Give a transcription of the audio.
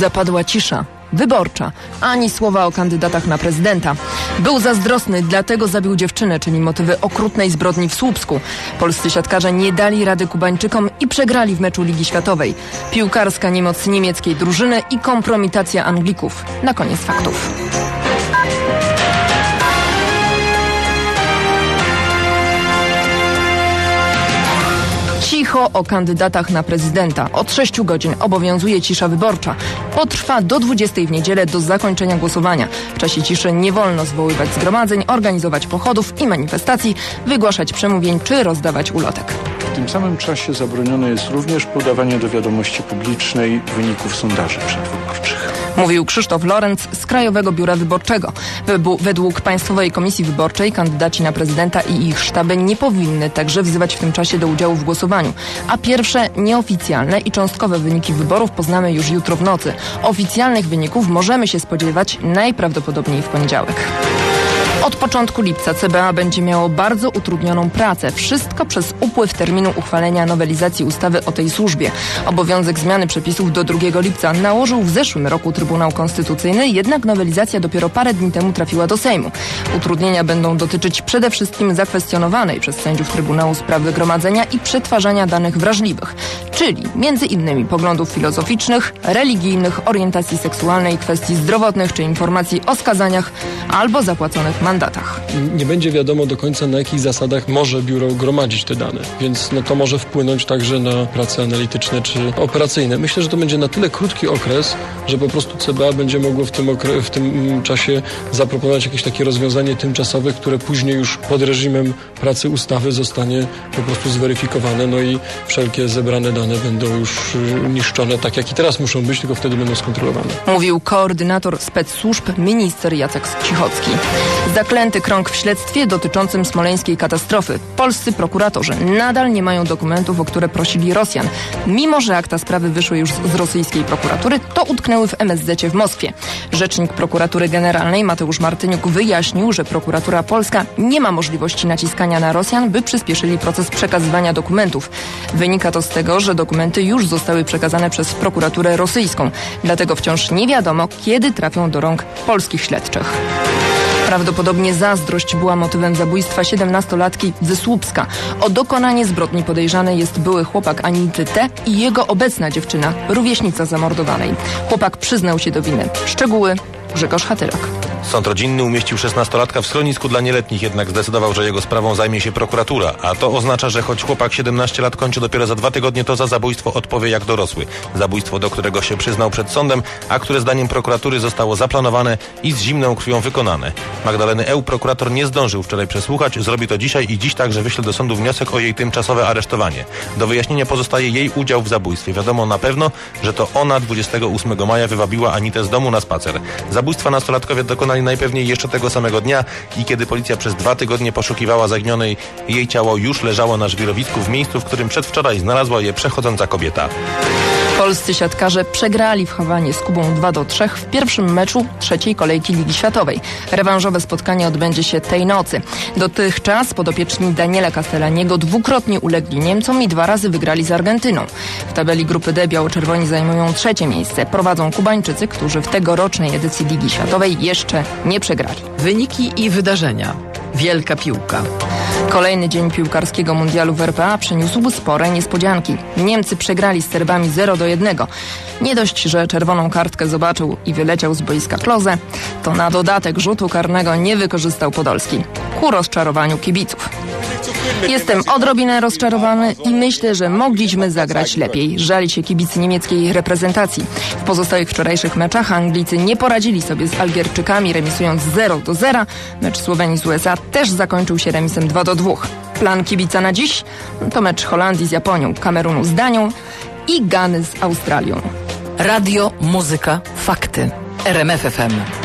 Zapadła cisza. Wyborcza. Ani słowa o kandydatach na prezydenta. Był zazdrosny, dlatego zabił dziewczynę, czyli motywy okrutnej zbrodni w Słupsku. Polscy siatkarze nie dali rady Kubańczykom i przegrali w meczu Ligi Światowej. Piłkarska niemoc niemieckiej drużyny i kompromitacja Anglików. Na koniec faktów. O kandydatach na prezydenta. Od 6 godzin obowiązuje cisza wyborcza. Potrwa do 20 w niedzielę do zakończenia głosowania. W czasie ciszy nie wolno zwoływać zgromadzeń, organizować pochodów i manifestacji, wygłaszać przemówień czy rozdawać ulotek. W tym samym czasie zabronione jest również podawanie do wiadomości publicznej wyników sondaży przedwyborczych. Mówił Krzysztof Lorenz z Krajowego Biura Wyborczego. Według Państwowej Komisji Wyborczej kandydaci na prezydenta i ich sztaby nie powinny także wzywać w tym czasie do udziału w głosowaniu. A pierwsze nieoficjalne i cząstkowe wyniki wyborów poznamy już jutro w nocy. Oficjalnych wyników możemy się spodziewać najprawdopodobniej w poniedziałek. Od początku lipca CBA będzie miało bardzo utrudnioną pracę. Wszystko przez upływ terminu uchwalenia nowelizacji ustawy o tej służbie. Obowiązek zmiany przepisów do 2 lipca nałożył w zeszłym roku Trybunał Konstytucyjny, jednak nowelizacja dopiero parę dni temu trafiła do Sejmu. Utrudnienia będą dotyczyć przede wszystkim zakwestionowanej przez sędziów Trybunału sprawy gromadzenia i przetwarzania danych wrażliwych, czyli między innymi poglądów filozoficznych, religijnych, orientacji seksualnej, kwestii zdrowotnych czy informacji o skazaniach albo zapłaconych mandatach. Nie będzie wiadomo do końca na jakich zasadach może biuro gromadzić te dane, więc no to może wpłynąć także na prace analityczne czy operacyjne. Myślę, że to będzie na tyle krótki okres, że po prostu CBA będzie mogło w tym, w tym czasie zaproponować jakieś takie rozwiązanie tymczasowe, które później już pod reżimem pracy ustawy zostanie po prostu zweryfikowane, no i wszelkie zebrane dane będą już y, niszczone tak jak i teraz muszą być, tylko wtedy będą skontrolowane. Mówił koordynator spec służb minister Jacek Cichocki. Zaklęty krąg w śledztwie dotyczącym smoleńskiej katastrofy. Polscy prokuratorzy nadal nie mają dokumentów, o które prosili Rosjan. Mimo, że akta sprawy wyszły już z rosyjskiej prokuratury, to utknęły w MSZ w Moskwie. Rzecznik prokuratury generalnej Mateusz Martyniuk wyjaśnił, że prokuratura polska nie ma możliwości naciskania na Rosjan, by przyspieszyli proces przekazywania dokumentów. Wynika to z tego, że dokumenty już zostały przekazane przez prokuraturę rosyjską. Dlatego wciąż nie wiadomo, kiedy trafią do rąk polskich śledczych. Prawdopodobnie zazdrość była motywem zabójstwa 17-latki ze. O dokonanie zbrodni podejrzany jest były chłopak Anity T. i jego obecna dziewczyna, rówieśnica zamordowanej. Chłopak przyznał się do winy. Szczegóły Grzegorz Hatylak. Sąd rodzinny umieścił 16-latka w schronisku dla nieletnich, jednak zdecydował, że jego sprawą zajmie się prokuratura. A to oznacza, że choć chłopak 17 lat kończy dopiero za dwa tygodnie, to za zabójstwo odpowie jak dorosły. Zabójstwo, do którego się przyznał przed sądem, a które zdaniem prokuratury zostało zaplanowane i z zimną krwią wykonane. Magdaleny Eł prokurator nie zdążył wczoraj przesłuchać, zrobi to dzisiaj i dziś także wyśle do sądu wniosek o jej tymczasowe aresztowanie. Do wyjaśnienia pozostaje jej udział w zabójstwie. Wiadomo na pewno, że to ona 28 maja wywabiła Anitę z domu na spacer. Zabójstwa nastolatkowie dokonali najpewniej jeszcze tego samego dnia i kiedy policja przez dwa tygodnie poszukiwała zaginionej, jej ciało już leżało na żwirowisku w miejscu, w którym przedwczoraj znalazła je przechodząca kobieta. Polscy siatkarze przegrali w Hawanie z Kubą 2 do 3 w pierwszym meczu trzeciej kolejki Ligi Światowej. Rewanżowe spotkanie odbędzie się tej nocy. Dotychczas podopieczni Daniela Castellaniego dwukrotnie ulegli Niemcom i dwa razy wygrali z Argentyną. W tabeli grupy D biało-czerwoni zajmują trzecie miejsce. Prowadzą Kubańczycy, którzy w tegorocznej edycji Ligi Światowej jeszcze nie przegrali. Wyniki i wydarzenia. Wielka piłka. Kolejny dzień piłkarskiego mundialu w RPA przyniósł spore niespodzianki. Niemcy przegrali z Serbami 0 do 1. Nie dość, że czerwoną kartkę zobaczył i wyleciał z boiska Kloze, to na dodatek rzutu karnego nie wykorzystał Podolski. Ku rozczarowaniu kibiców. Jestem odrobinę rozczarowany i myślę, że mogliśmy zagrać lepiej. Żali się kibicy niemieckiej reprezentacji. W pozostałych wczorajszych meczach Anglicy nie poradzili sobie z Algierczykami, remisując 0 do 0. Mecz Słowenii z USA też zakończył się remisem 2 do 2. Plan kibica na dziś to mecz Holandii z Japonią, Kamerunu z Danią i Gany z Australią. Radio, muzyka, fakty. RMFFM.